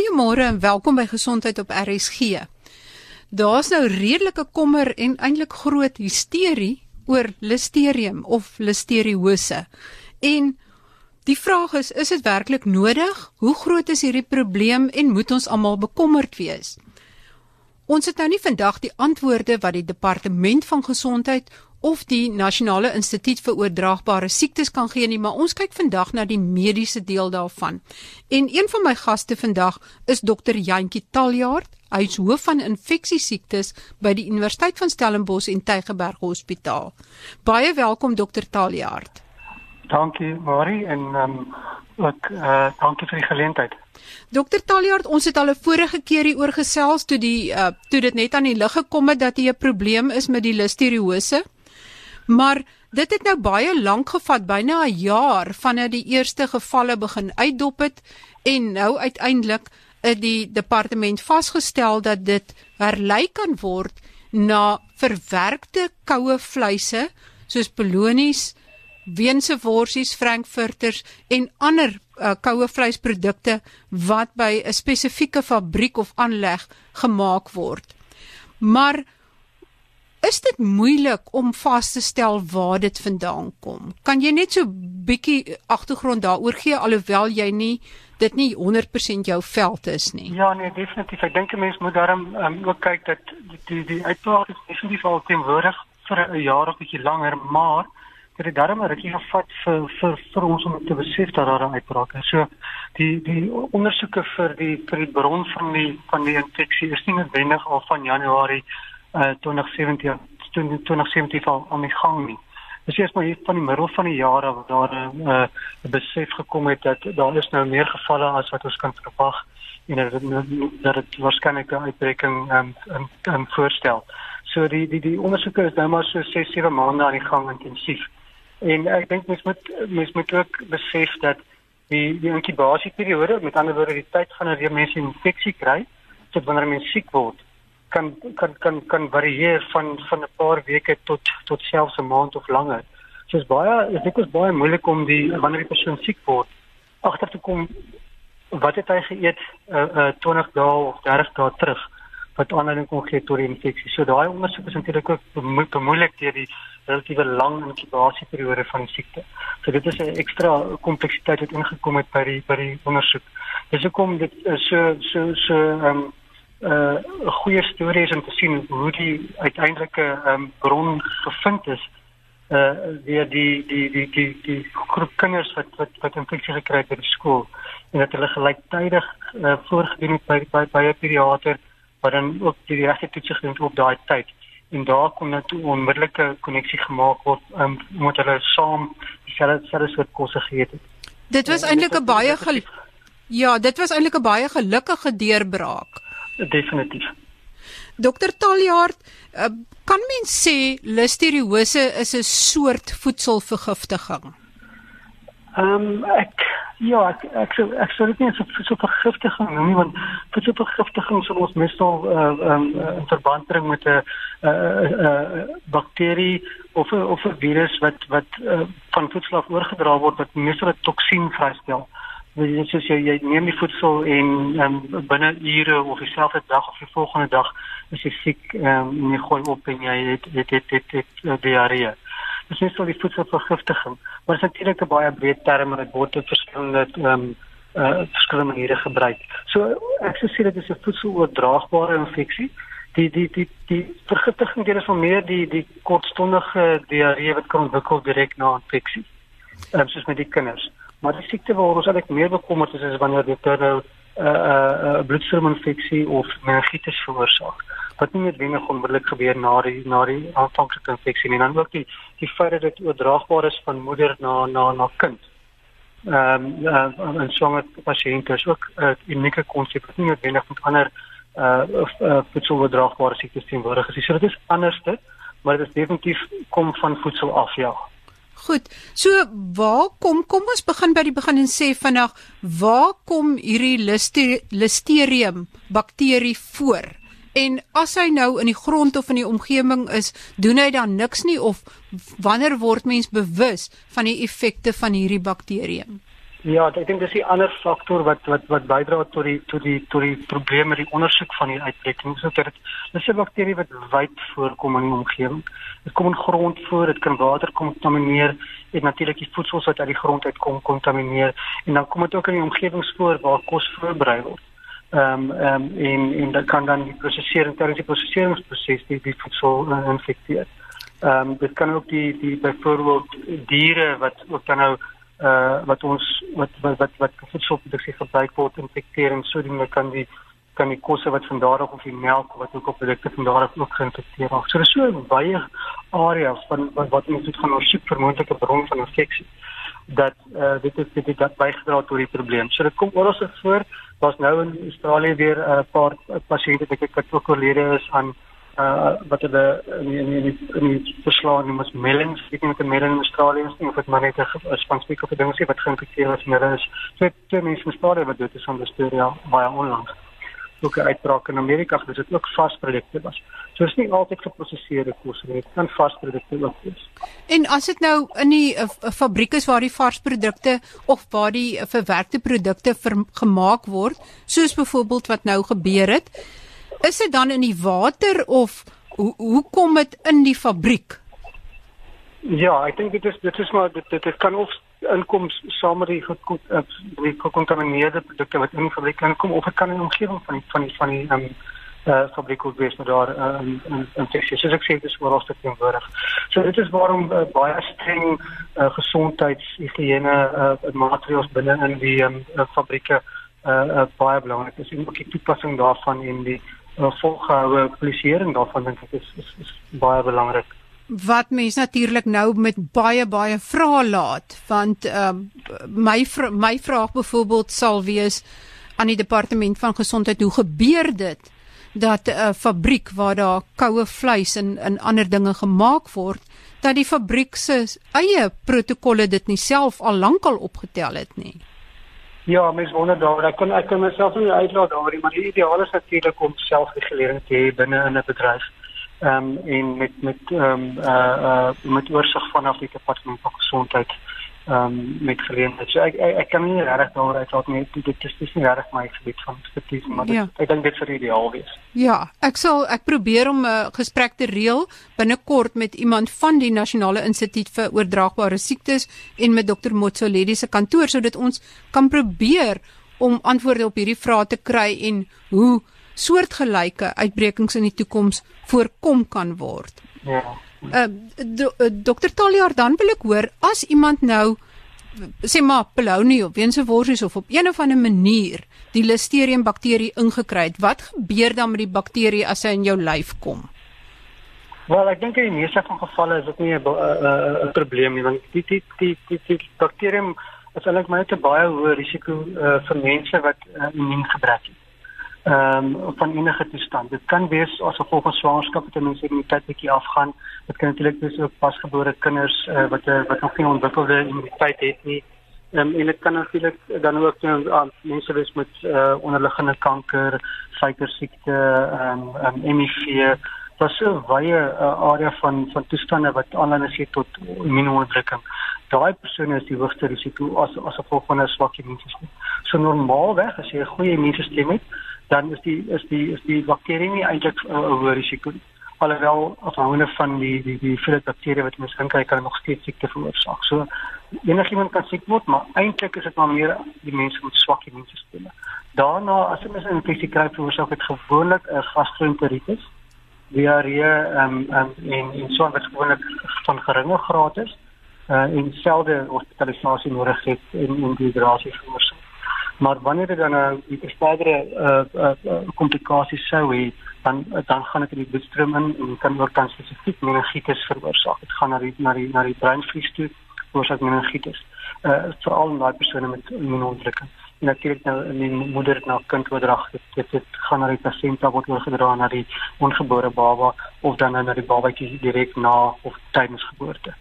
Goeiemôre en welkom by Gesondheid op RSG. Daar's nou redelike kommer en eintlik groot hysterie oor Listeria of Listeriose. En die vraag is, is dit werklik nodig? Hoe groot is hierdie probleem en moet ons almal bekommerd wees? Ons het nou nie vandag die antwoorde wat die departement van gesondheid of die Nasionale Instituut vir Oordraagbare Siektes kan gee nie, maar ons kyk vandag na die mediese deel daarvan. En een van my gaste vandag is dokter Jantjie Taljaard. Hy is hoof van infeksiesiektes by die Universiteit van Stellenbosch en Tygerberg Hospitaal. Baie welkom dokter Taljaard. Dankie Marie en ehm um, ook eh uh, dankie vir die geleentheid. Dokter Taljaard, ons het al 'n vorige keer hier oor gesels toe die uh, toe dit net aan die lig gekom het dat hier 'n probleem is met die listeriose. Maar dit het nou baie lank gevat, byna 'n jaar vanaf die eerste gevalle begin uitdop het en nou uiteindelik het die departement vasgestel dat dit herlei kan word na verwerkte koue vleise soos polonies, weense worsies, frankfurters en ander uh, koue vleisprodukte wat by 'n spesifieke fabriek of aanleg gemaak word. Maar Is dit moeilik om vas te stel waar dit vandaan kom? Kan jy net so bietjie agtergrond daaroor gee alhoewel jy nie dit nie 100% jou veld is nie? Ja, nee, definitief. Ek dink 'n mens moet daarom um, ook kyk dat die die, uitbraak is definitief al teenwoordig vir 'n jaar of bietjie langer, maar dit het daarom 'n rukkie gevat vir vir vir ons om te besef dat daar 'n uitbraak is. So die die ondersoeke vir die vir die bron van die van die infeksie is nie noodwendig al van Januarie uh 2017 2017 al aan die gang nie. Dis eers maar hier van die middel van die jaar af daar 'n uh, besef gekom het dat daar is nou meer gevalle as wat ons kan verwag en dat dit dat dit waarskynlik 'n uitbreking um, um, um, voorstel. So die die die ondersoeke is nou maar so 6 7 maande aan die gang intensief. En ek dink mens moet mens moet ook besef dat die die inkubasieperiode, met ander woorde die tyd wanneer jy mense infeksie kry, tot wanneer mens siek word, kan kan kan kan varieer van van 'n paar weke tot tot selfs 'n maand of langer. So is baie dit is baie moeilik om die wanneer die persoon siek word agter te kom wat het hy geëet uh, uh 20 dae of 30 dae terug wat aanleiding kon gee tot die infeksie. So daai ondersoek is natuurlik ook bemoeilik deur die relatiewe lang inkubasieperiode van die siekte. So dit is 'n ekstra kompleksiteit wat ingekom het by die by die ondersoek. Dis hoekom dit uh, so so so ehm um, uh 'n goeie storie is om te sien hoe die uiteindelike um, bron gevind is uh deur die die die die die groep kinders wat wat wat infeksie gekry het by die skool. En dat hulle gelyktydig uh, voorgedoen het by by by 'n pediater wat dan ook die regte toets gedoen het op daai tyd. En daar kon net 'n onmiddellike koneksie gemaak word um, omdat hulle saam dieselfde dieselfde soort kosse geëet het. Dit was eintlik 'n baie Ja, dit was eintlik 'n baie gelukkige deurbraak definitief. Dokter Taljaard, uh, kan mens sê listeriose is 'n soort voedselvergiftiging? Ehm um, ek ja, ek ek sou ek sou dit nie so so vergiftiging noem nie want voedselvergiftiging sou ons meestal ehm uh, um, in verband bring met 'n 'n bakterie of 'n of 'n virus wat wat uh, van voedsel af oorgedra word wat meestal 'n toksien vrystel. Ehm Dit is soos jy, jy neem die voedsel en um, binne ure of dieselfde dag of die volgende dag is jy siek um, en jy gooi op en jy het het het het, het, het uh, diarree. Dit is so die voedselvergiftiging. Maar dit is natuurlik 'n baie breë term en dit word op verskillende ehm um, uh verskillende maniere gebruik. So ek sou sê dit is 'n voedseloordraagbare infeksie. Die die die die vergiftiging deur is van meer die die kortstondige diarree wat kan ontwikkel direk na infeksie. Ehm um, soos met die kinders. Maar die siekte waaroor ons eintlik meer bekommerd is is wanneer dit nou 'n uh, 'n uh, uh, bloedstrominfeksie of meningitis veroorsaak. Wat nie noodwendig onmiddellik gebeur na die na die aanvanklike infeksie nie, dan ook die die feit dat dit oordraagbaar is van moeder na na na kind. Ehm um, uh, en swanger pasiënte is ook 'n uh, unieke konsep wat nie noodwendig met ander uh uh, voedseloordraagbare siektes teenwoordig is. So dit is anderste, maar dit is definitief kom van voedsel af ja. Goed. So waar kom kom ons begin by die begin en sê vinnig waar kom hierdie Listeria bakterie voor? En as hy nou in die grond of in die omgewing is, doen hy dan niks nie of wanneer word mens bewus van die effekte van hierdie bakterie? Ja, ek dink dis 'n ander faktor wat wat wat bydra tot die tot die tot die probleem met die ondersoek van die uitbreking. So dit dis 'n bakterie wat wyd voorkom in die omgewing. Dit kom in grond voor, dit kan water kontamineer en natuurlik die voedsel wat uit die grond uitkom kontamineer en dan kom dit ook in die omgewings voor waar kos voorberei word. Ehm um, ehm um, en en dan kan dan die prosesering tydens die proseseringsproses die, die voedsel uh, infekteer. Ehm um, dit kan ook die die byvoorbeeld diere wat ook dan nou uh wat ons wat wat wat, wat voedselproduksie gebruik word infekteer en sodoende kan die kan die kosse wat van daar af of die melk wat ook op produkte van daar af ook geïnfekteer raak. So dis so 'n baie areas van wat, wat ons moet gaan ondersoek vir moontlike bron van infeksie dat uh dit is dit het bygedra tot die probleem. So dit kom oral voor. Daar's nou in Australië weer 'n uh, paar pasiënte wat ek oorlede is aan uh wat hulle in in in in die verslag noem as melings, ek wat 'n meling in Australië is nie of dit maar net 'n spesifieke of 'n ding is wat geïnfekteer is en hulle is twee twee mense in Australië wat dood is van listeria baie onlangs. Ook 'n uitbraak in Amerika, dis dit ook vasprodukte was. So is nie altyd geprosesede kos nie, dit kan vasprodukte ook wees. En as dit nou in die uh, fabriek is waar die varsprodukte of waar die uh, verwerkte produkte gemaak word, soos byvoorbeeld wat nou gebeur het, is dit dan in die water of hoe hoe kom dit in die fabriek? Ja, ek dink dit is dit is maar dit dit, dit kan of inkom saam met die die gekontamineerde produkte wat in die fabriek inkom of dit kan in die omgewing van die van die van die um, uh fabriek ook wees maar daar uh, in in in Texas. Soos ek sê dis ons dit teenwoordig. So dit is waarom uh, baie streng uh, gesondheidshigiëne uh, maatreëls binne in die um, uh, fabrieke uh, uh, baie belangrik is. En ook die toepassing daarvan in die uh, volgehoue polisieering daarvan dink ek is, is is baie belangrik. Wat mense natuurlik nou met baie baie vrae laat want um, my vra my vraag byvoorbeeld sal wees aan die departement van gesondheid hoe gebeur dit dat 'n uh, fabriek waar daar koue vleis en en ander dinge gemaak word dat die fabriek se eie protokolle dit nie self al lankal opgetel het nie. Ja, mens wonder daar, ek kan ek kan myself nie uitlaat daaroor nie, maar die ideaal is natuurlik om selfregulering te hê binne in 'n bedryf. Ehm um, en met met ehm um, uh uh met oorsig vanaf die departement van gesondheid ehm um, met geleentheid. So ek, ek ek kan nie regtig daaroor uitlaat nie. Dit is dis nie regtig my gebied van ekspertise, maar dit, ja. ek dink dit sou ideaal wees. Ja, ek sal ek probeer om 'n uh, gesprek te reël binnekort met iemand van die Nasionale Instituut vir Oordraagbare Siektes en met Dr Motsoaledi se kantoor sodat ons kan probeer om antwoorde op hierdie vrae te kry en hoe soortgelyke uitbrekings in die toekoms voorkom kan word. Ja. Uh, do, uh dokter Taljaar dan wil ek hoor as iemand nou sê maar Polonie of Wenseworsies of op een of ander manier die Listeria bakterie ingekry het, wat gebeur dan met die bakterie as hy in jou lyf kom? Wel, ek dink in die meeste van gevalle is dit nie 'n 'n probleem nie want die die die die, die bakterium is eintlik maar net 'n baie hoë risiko uh, vir mense wat uh, immuungebrek het ehm um, van enige toestand. Dit kan wees as gevolg van swangerskap dat mense immuniteit bietjie afgaan. Dit kan natuurlik wees ook pasgebore kinders uh, wat uh, wat nog nie ontwikkelde immuniteit het nie. Ehm um, en dit kan natuurlik dan ook uh, mense wees met uh, onderliggende kanker, suikersiekte, ehm um, um, HIV. Daar's so baie uh, area van van toestande wat aanleiding gee tot immuunonderdrukking. Daai persone is die hoogste risiko as as gevolg van 'n swak immuunstelsel. So normaalweg as jy 'n goeie immuunstelsel het, dan is die is die is die bakterie nie eintlik 'n uh, hoë risiko nie. Alhoewel afhangende van die die die hoeveelheid bakterieë wat mens inkry kan nog steeds siekte veroorsaak. So enigiemand kan siek word, maar eintlik is dit maar meer die mense met swak immuunstelsel. Daarna as mens 'n infeksie kry veroorsaak dit gewoonlik 'n gastroenteritis, diarree ehm um, um, en en so wat gewoonlik van geringe graad is uh, en selde hospitalisasie nodig het en en dehydrasie veroorsaak maar wanneer dit dan 'n uh, die verdere uh, uh, komplikasies sou hê dan dan gaan dit in die bloedstroom in en kan ook dan spesifiek meningitis veroorsaak. Dit gaan na die na die na die breinvlies toe veroorsaak meningitis. Uh veral in daai persone met immuunonderdrukking. En natuurlik nou in die moeder na kind oordrag dit, dit dit gaan na die pasiënt word oorgedra na die ongebore baba of dan nou na die babatjie direk na of tydens geboorte.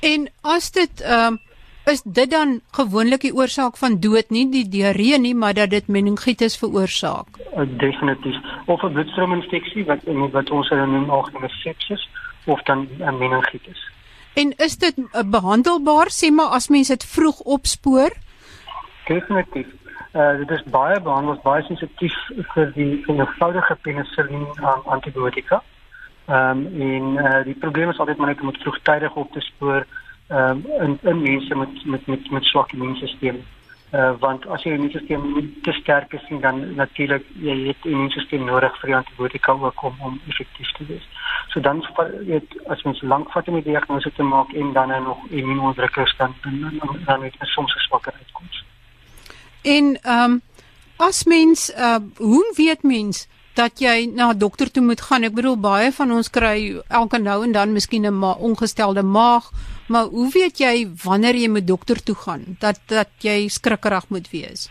En as dit ehm um is dit dan gewoonlik die oorsaak van dood nie die diarree nie maar dat dit meningitis veroorsaak? Uh, definitief. Of 'n bloedstroominfeksie wat wat ons noem algemene sepsis of dan 'n meningitis. En is dit uh, behandelbaar? Sê maar as mens dit vroeg opspoor. Definitief. Uh, dit is baie behandels baie sensitief vir die eenvoudige penicillin um, antibiotika. Ehm um, en uh, die probleem is altyd maar net om dit vroegtydig op te spoor ehm um, in in mense met met met met swak immuunstelsel. Uh, want as jy immuunstelsel te sterk is, dan natuurlik jy het immuunstelsel nodig vir die antibiotika ook om om effektief te wees. So dan weet as mens lank vat om die diagnose te maak en dan nog immuunonderdrukkers dan dan, dan, het jy soms swakker uitkoms. En ehm um, as mens uh hoe weet mens dat jy na 'n dokter toe moet gaan? Ek bedoel baie van ons kry elke nou en dan miskien 'n ma ongestelde maag, maar hoe weet jy wanneer jy moet dokter toe gaan dat dat jy skrikkerig moet wees?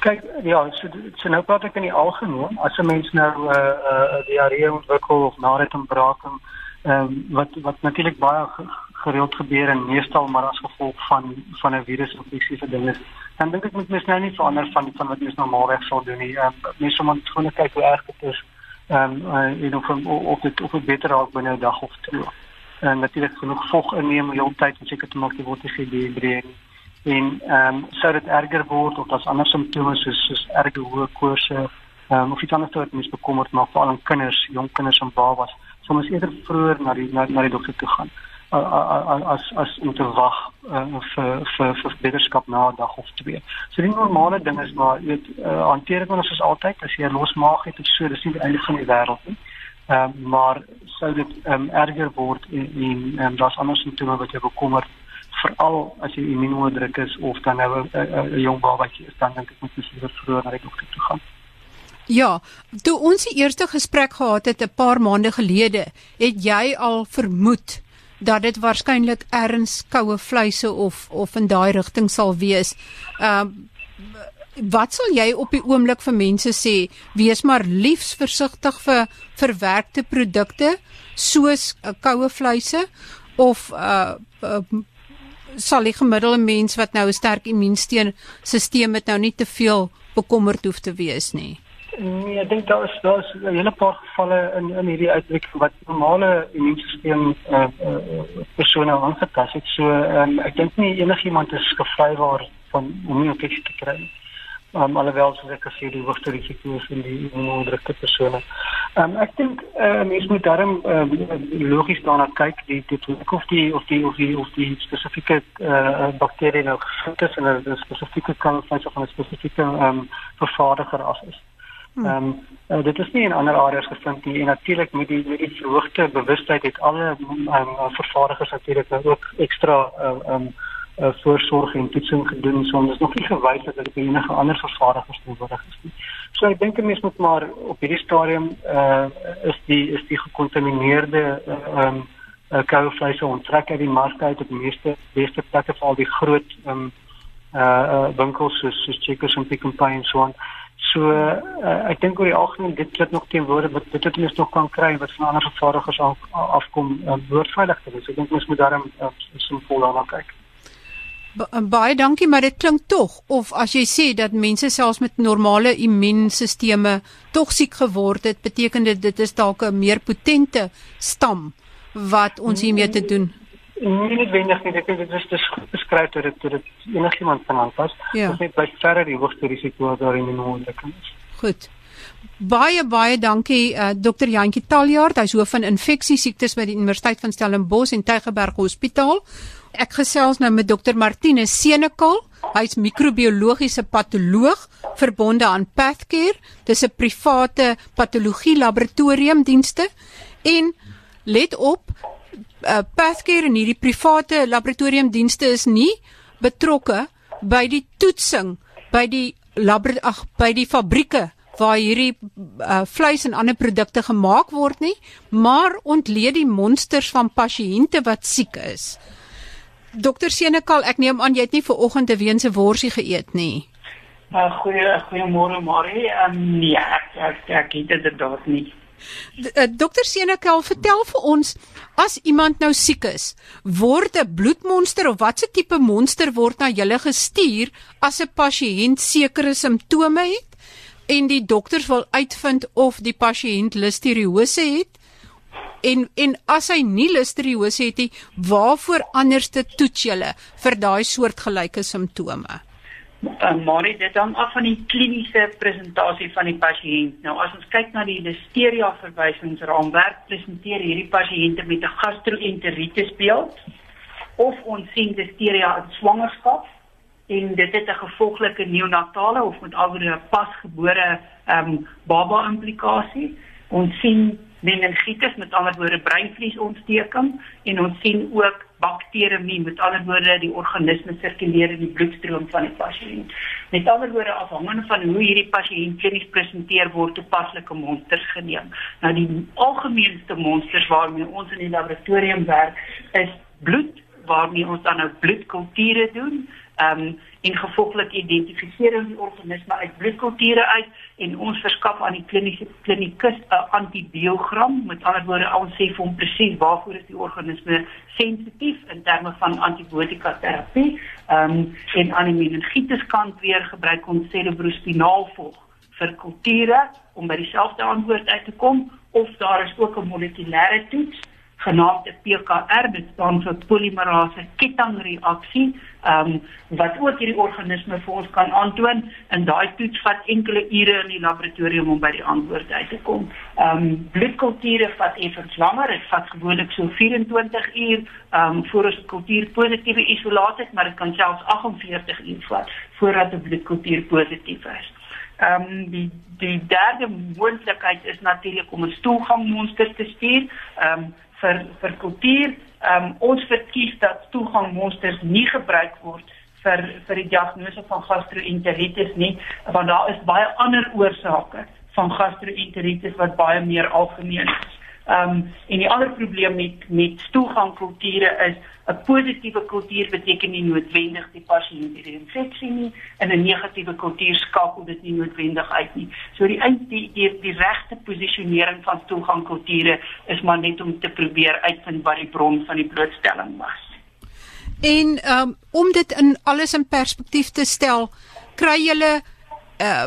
Kyk, ja, so, so nou praat ek in die algemeen. As 'n mens nou 'n uh, uh, diarree ontwikkel of nadat 'n braaking, ehm um, wat wat natuurlik baie gereeld gebeur en meestal maar as gevolg van van 'n virusinfeksie vir dinge dan dink ek moet mens nou nie verander van van wat mens normaalweg sou doen nie. Uh, mens moet gewoon kyk hoe erg dit is. Ehm um, uh, en of of dit of dit beter raak binne 'n dag of twee. En natuurlik genoeg vog inneem die hele tyd om seker te maak jy word nie dehydreer en ehm um, sou dit erger word of as ander simptome soos soos erge hoë koorse ehm um, of iets anders wat mens bekommerd maak veral aan kinders, jong kinders en babas, sou mens eerder vroeër na die na, na die dokter toe gaan as as om te wag uh, vir vir vir beterskap na 'n dag of twee. So die normale ding is maar weet uh, hanteer dit ons is altyd as jy 'n losmaag het of so, dis nie die einde van die wêreld nie. Ehm uh, maar sou dit ehm um, erger word en en um, daar's ander simptome wat jou bekommer veral as jy immuunonderdruk is of dan nou 'n jong babatjie is dan dink ek moet seker vroeër na die dokter toe gaan. Ja, toe ons die eerste gesprek gehad het 'n paar maande gelede, het jy al vermoed dat dit waarskynlik erns koue vleise of of in daai rigting sal wees. Ehm uh, wat sal jy op die oomblik vir mense sê? Wees maar liefs versigtig vir verwerkte produkte soos uh, koue vleise of uh, uh sal die gemiddelde mens wat nou 'n sterk immuunstelsel het nou nie te veel bekommerd hoef te wees nie. Nee, ek dink daar is daar is 'n hele paar gevalle in in hierdie uitbreek wat normale immuunstelsel uh, uh, persone aangetast het. So um, ek dink nie enigiemand is gevry waar van om nie infeksie te kry. Um, alhoewel soos ek gesê die hoogste risiko is in die immuunonderdrukte persone. Um, ek dink uh, mense moet daarom uh, logies daarna kyk die die of die of die of die of die spesifieke uh, bakterie nou gevind is in 'n spesifieke kanvas of 'n spesifieke um, vervaardiger as is. Ehm um, uh, dit is nie in ander areas gevind nie en natuurlik met die met die verhoogde bewustheid het alle um, vervaardigers natuurlik nou ook ekstra ehm uh, um, uh, voorsorg en toetsing gedoen so ons is nog nie gewys dat dit enige ander vervaardigers nodig is nie. So ek dink 'n mens moet maar op hierdie stadium uh is die is die gekontamineerde ehm uh, um, uh, koue vleise onttrek uit die mark uit op meeste beste plekke vir al die groot ehm um, uh, uh winkels soos soos Checkers en Pick n Pay en so aan. So uh, ek dink oor die algemeen dit klop nog teen woorde wat dit het ons nog kan kry wat van ander vervaardigers af, afkom uh, woordveilig te wees. Ek dink ons moet daarom uh, simpel daarna kyk. Ba baie dankie, maar dit klink tog of as jy sê dat mense selfs met normale immuunstelsels tog siek geword het, beteken dit dit is dalk 'n meer potente stam wat ons hiermee te doen. Nie noodwendig nie, dink dit is dis goed beskryf dat dit dit enigiemand kan aanpas. Ja. Dit is net by verre die hoogste risiko daarin in ontwikkeling is. Goed. Baie baie dankie uh, Dr. Jantjie Taljaard, hy's hoof van infeksiesiektes by die Universiteit van Stellenbosch en Tygerberg Hospitaal. Ek gesels nou met Dr. Martinus Senekal. Hy's microbiologiese patoloog verbonde aan Pathcare. Dis 'n private patologie laboratorium dienste. En let op, uh, Pathcare en hierdie private laboratoriumdienste is nie betrokke by die toetsing by die ag by die fabrieke waar hierdie uh, vleis en ander produkte gemaak word nie, maar ontleed die monsters van pasiënte wat siek is. Dokter Senekal, ek neem aan jy het nie ver oggend 'n weense worsie geëet nie. Uh, goeie goeiemôre Marie. Um, nee, ek ek, ek het dit inderdaad nie. Eh, dokter Senekel, vertel vir ons as iemand nou siek is, word 'n bloedmonster of watse tipe monster word na julle gestuur as 'n pasiënt sekere simptome het en die dokters wil uitvind of die pasiënt listeriose het? En en as hy nie listeriose het nie, waarvoor anderste toets julle vir daai soortgelyke simptome? uh, maar dit hang af van die kliniese presentasie van die pasiënt. Nou as ons kyk na die listeria verwysingsraamwerk, presenteer hierdie pasiënte met 'n gastroenteritis beeld of ons sien listeria in swangerskap en dit het 'n gevolglike neonatale of met alweer 'n pasgebore ehm um, baba implikasie. Ons sien meningitis met ander woorde breinvliesontsteking en ons sien ook bakteremie met ander woorde die organisme sirkuleer in die bloedstroom van die pasiënt. Met ander woorde afhangende van hoe hierdie pasiënt klinies presenteer word toepaslike monsters geneem. Nou die algemeenste monsters waarmee ons in die laboratorium werk is bloed waarmee ons dan nou bloedkulture doen ehm um, en gevolglik identifiseer ons die organisme uit bloedkulture uit en ons verskaf aan die kliniese klinikus 'n antibiogram. Met ander woorde ons sê vir hom presies waarvoor is die organisme sensitief in terme van antibiotika terapie ehm um, en aan die meningitis kant weer gebruik ons cerebrospinaal volg vir kulture om by dieselfde antwoord uit te kom. Of daar is ook 'n molekulêre toets genaamd PKR dit staan vir polimerase kettingreaksie um, wat ook hierdie organisme vir ons kan aantoon en daai toets vat enkele ure in die laboratorium om by die antwoord uit te kom. Ehm um, bloedkulture vat effens langer, dit vat gewoonlik so 24 uur ehm um, voor ons kultuur positiewe isolaat het, maar dit kan selfs 48 uur vat voordat 'n bloedkultuur positief is. Ehm um, die die derde moontlikheid is natuurlik om 'n stoelgangmonster te stuur. Ehm um, vir vir kultuur. Ehm um, ons verkies dat toegangmonsters nie gebruik word vir vir die diagnose van gastroenteritis nie, want daar is baie ander oorsake van gastroenteritis wat baie meer algemeen is. Ehm um, en die ander probleem met met stoelgangkulture is 'n positiewe kultuur beteken nie noodwendig die pasiënt 'n infeksie nie en 'n negatiewe kultuur skakel dit nie noodwendig uit nie. So die die die, die regte posisionering van stoelgangkulture is maar net om te probeer uitvind wat die bron van die blootstelling was. En um, om dit in alles in perspektief te stel, kry julle uh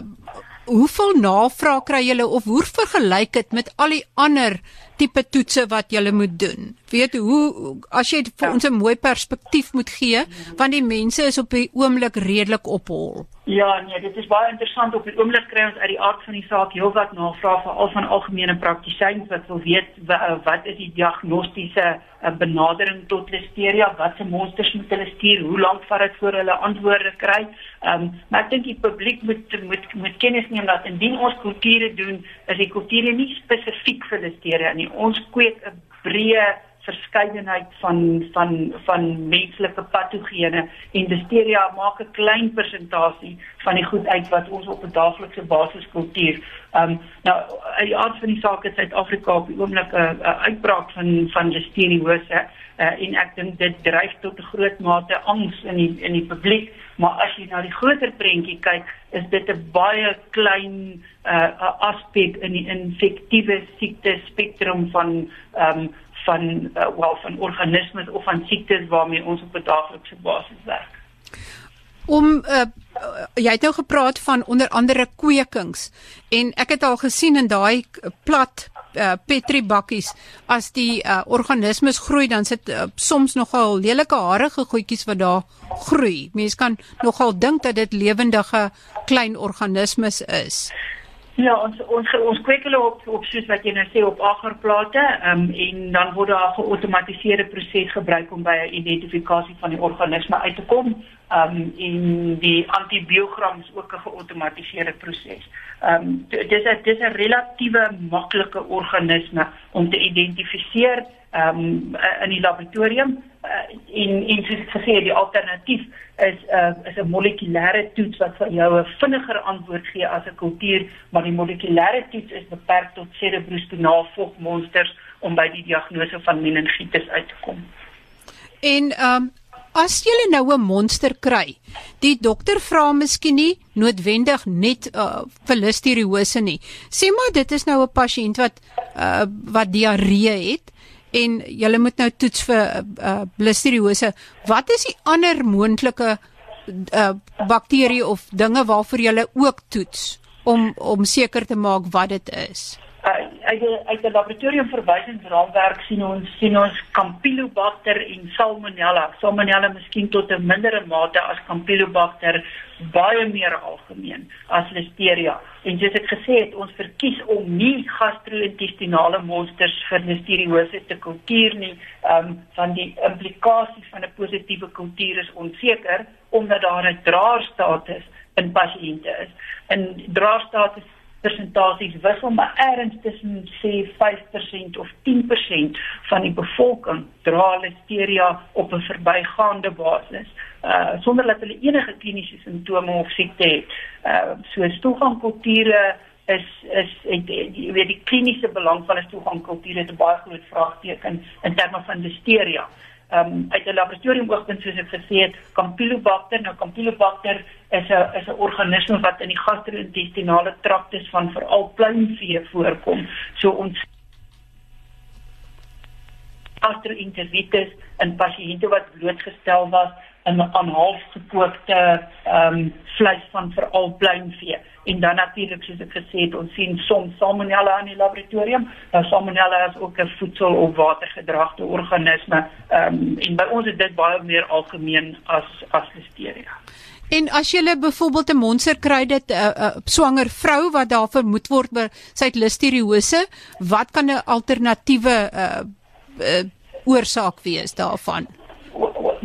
hoeveel navraag kry julle of hoe vergelyk dit met al die ander tipe toetse wat jy moet doen. Weet hoe as jy vir ja. ons 'n mooi perspektief moet gee, want die mense is op die oomblik redelik op hol. Ja, nee, dit is baie interessant op die oomblik kry ons uit die aard van die saak heelwat navraag veral van algemene praktisyns wat wil weet wat is die diagnostiese eh, benadering tot listeria, watse monsters moet hulle stuur, hoe lank vat dit voor hulle antwoorde kry? Ehm, um, maar ek dink die publiek moet moet moet kennis neem dat indien ons kulture doen, is die kulture nie spesifiek vir listeria nie. Ons kweek 'n breë verskeidenheid van van van menslike patogene en listeria maak 'n klein persentasie van die goed uit wat ons op 'n daaglikse basis kultuur. Ehm um, nou uit die aard van die saak is Suid-Afrika op die oomblik 'n uitbraak van van listeriose uh, en ek dink dit dryf tot 'n groot mate angs in die in die publiek maar as jy na die groter prentjie kyk is dit 'n baie klein uh, aspek in die infektiewe siekte spektrum van ehm um, van uh, wel van organismes of van siektes waarmee ons op 'n daaglikse basis werk. Om uh, jy het nou gepraat van onder andere kwekings en ek het al gesien in daai plat uh, petri bakkies as die uh, organismes groei dan sit uh, soms nogal lelike harige goedjies wat daar groei. Mense kan nogal dink dat dit lewendige klein organismes is. Ja, ons ons ons kweek hulle op op soos wat jy nou sê op agerplate, ehm um, en dan word daar 'n geautomatiseerde proses gebruik om by 'n identifikasie van die organisme uit te kom. Ehm um, en die antibiogram is ook 'n geautomatiseerde proses. Ehm um, dis 'n dis 'n relatiewe maklike organisme om te identifiseer ehm um, in die laboratorium uh, en en soos gesê die alternatief is 'n uh, is 'n molekulêre toets wat vir jou 'n vinniger antwoord gee as 'n kultuur, maar die molekulêre toets is beperk tot cerebrospinaal vogmonsters om by die diagnose van meningitis uit te kom. En ehm um, as jy nou 'n monster kry, die dokter vra miskien nie noodwendig net uh, vir listeriose nie. Sê maar dit is nou 'n pasiënt wat uh, wat diarree het en julle moet nou toets vir uh, uh, listeriose. Wat is die ander moontlike uh, bakterieë of dinge waarvoor julle ook toets om om seker te maak wat dit is? Uit die uit die laboratorium verwysingsraamwerk sien ons sien ons Campylobacter en Salmonella. Salmonella miskien tot 'n mindere mate as Campylobacter baie meer algemeen as Listeria. En soos ek gesê het, ons verkies om nie gastro-intestinale monsters vir Listeriose te kultuur nie, um, van die implikasie van 'n positiewe kultuur is onseker omdat daar 'n draerstatus in pasiënte is. En draerstatus persentasies wissel maar ergens tussen sê 5% of 10% van die bevolking dra listeria op 'n verbygaande basis uh sonder dat hulle enige kliniese simptome of siekte het. Uh so stoelgangkulture is is jy weet die kliniese belang van 'n stoelgangkultuur het 'n baie groot vraagteken in terme van listeria um, uit 'n laboratorium oogpunt soos ek gesê het, Campylobacter, nou Campylobacter is 'n is 'n organisme wat in die gastro-intestinale traktus van veral pluimvee voorkom. So ons gastro-enteritis in pasiënte wat blootgestel was aan aan halfgekookte ehm um, vleis van veral pluimvee. En dan natuurlik soos ek gesê het ons sien soms salmonella in die laboratorium. Nou salmonella is ook 'n voedsel of watergedragte organisme ehm um, en by ons is dit baie meer algemeen as as listeria. En as jy byvoorbeeld 'n monster kry dit 'n uh, uh, swanger vrou wat daar vermoed word by sy listeriose, wat kan 'n alternatiewe uh, uh, oorsaak wees daarvan?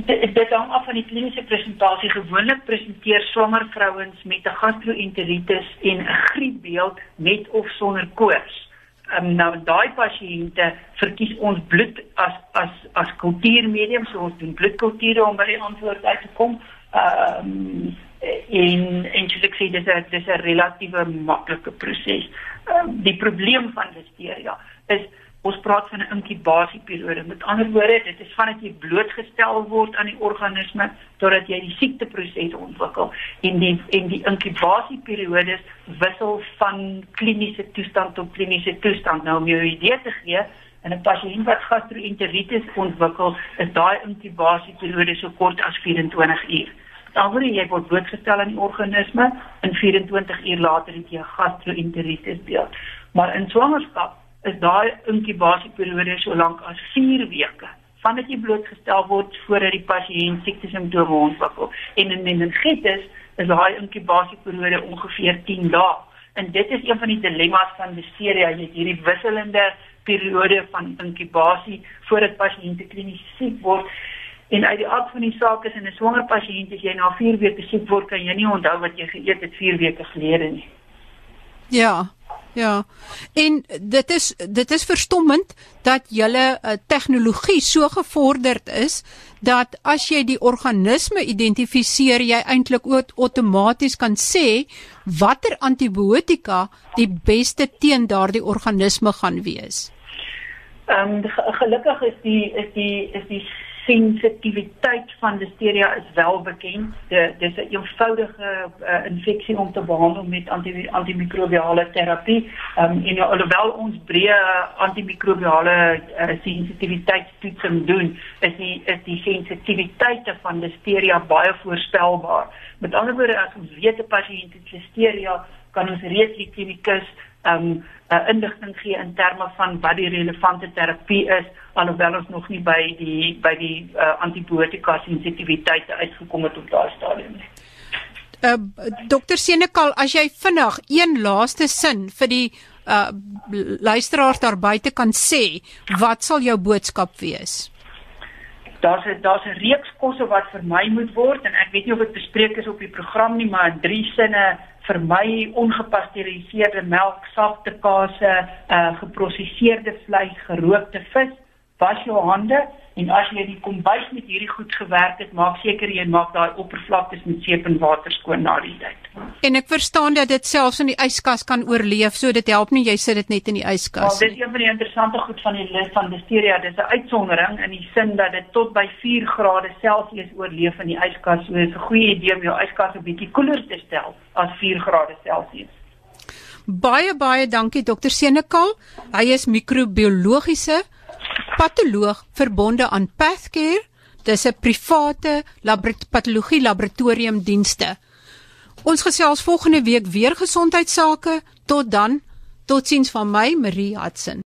Dit hang af van die kliniese presentasie. Gewoonlik presenteer swanger vrouens met 'n gastro-enteritis en 'n griepbeeld met of sonder koors. Um, nou daai pasiënte verkies ons bloed as as as kultuurmedium, so ons doen bloedkulture om by die antwoord uit te kom. Ehm um, en en soos ek sê dis 'n dis 'n relatiewe maklike proses. Um, die probleem van listeria is ons praat van 'n inkubasieperiode. Met ander woorde, dit is vandat jy blootgestel word aan die organisme totdat jy die siekteproses ontwikkel. En die en die inkubasieperiode wissel van kliniese toestand tot kliniese toestand. Nou om jou idee te gee, in 'n pasiënt wat gastro-enteritis ontwikkel, is daai inkubasieperiode so kort as 24 uur. Dan word jy word blootgestel aan die organisme en 24 uur later het jy gastro-enteritis beeld. Maar in swangerskap is daai inkubasieperiode so lank as 4 weke vandat jy blootgestel word voordat die pasiënt siekte simptome ontwikkel. En in meningitis is daai inkubasieperiode ongeveer 10 dae. En dit is een van die dilemma's van listeria. Jy het hierdie wisselende periode van inkubasie voordat pasiënte klinies siek word. En uit die aard van die saak is in 'n swanger pasiënt as jy na 4 weke siek word kan jy nie onthou wat jy geëet het 4 weke gelede nie. Ja Ja. En dit is dit is verstommend dat julle uh, tegnologie so gevorderd is dat as jy die organisme identifiseer, jy eintlik outomaties kan sê watter antibiotika die beste teen daardie organisme gaan wees. Ehm um, gelukkig is die is die is die sensitiwiteit van listeria is wel bekend. Dit is 'n een eenvoudige uh, infeksie om te behandel met anti antimikrobiale terapie. Ehm um, en alhoewel ons breë antimikrobiale uh, sensitiwiteitstoetsing doen, is die is die sensitiwiteite van listeria baie voorspelbaar. Met ander woorde, as ons weet 'n pasiënt het listeria, kan ons reeds die klinikus um, uh, inligting gee in terme van wat die relevante terapie is alhoewel ons nog nie by die by die uh, antibiotika sensitiwiteite uitgekom het op daardie stadium nie. Uh, Dokter Senekal, as jy vinnig een laaste sin vir die uh, luisteraars daar buite kan sê, wat sal jou boodskap wees? Daar's 'n daar's 'n reeks kosse wat vermy moet word en ek weet nie of dit bespreek is op die program nie, maar in drie sinne vermy ongepasteuriseerde melk, sagte kase, uh, geprosesseerde vleis, gerookte vis was jou hande en as jy die kombuis met hierdie goed gewerk het, maak seker jy maak daai oppervlaktes met seep en water skoon na die tyd. En ek verstaan dat dit selfs in die yskas kan oorleef, so dit help nie jy sit dit net in die yskas nie. Dit is een van die interessante goed van die lys van Listeria, dis 'n uitsondering in die sin dat dit tot by 4 grade Celsius oorleef in die yskas. So dit is 'n goeie idee om jou yskas 'n bietjie koeler te stel as 4 grade Celsius. Baie baie dankie dokter Senekal. Hy is microbiologiese patoloog verbonde aan Pathcare. Dis 'n private patologie laboratorium dienste. Ons gesels volgende week weer gesondheidsake. Tot dan. Totsiens van my, Marie Hudson.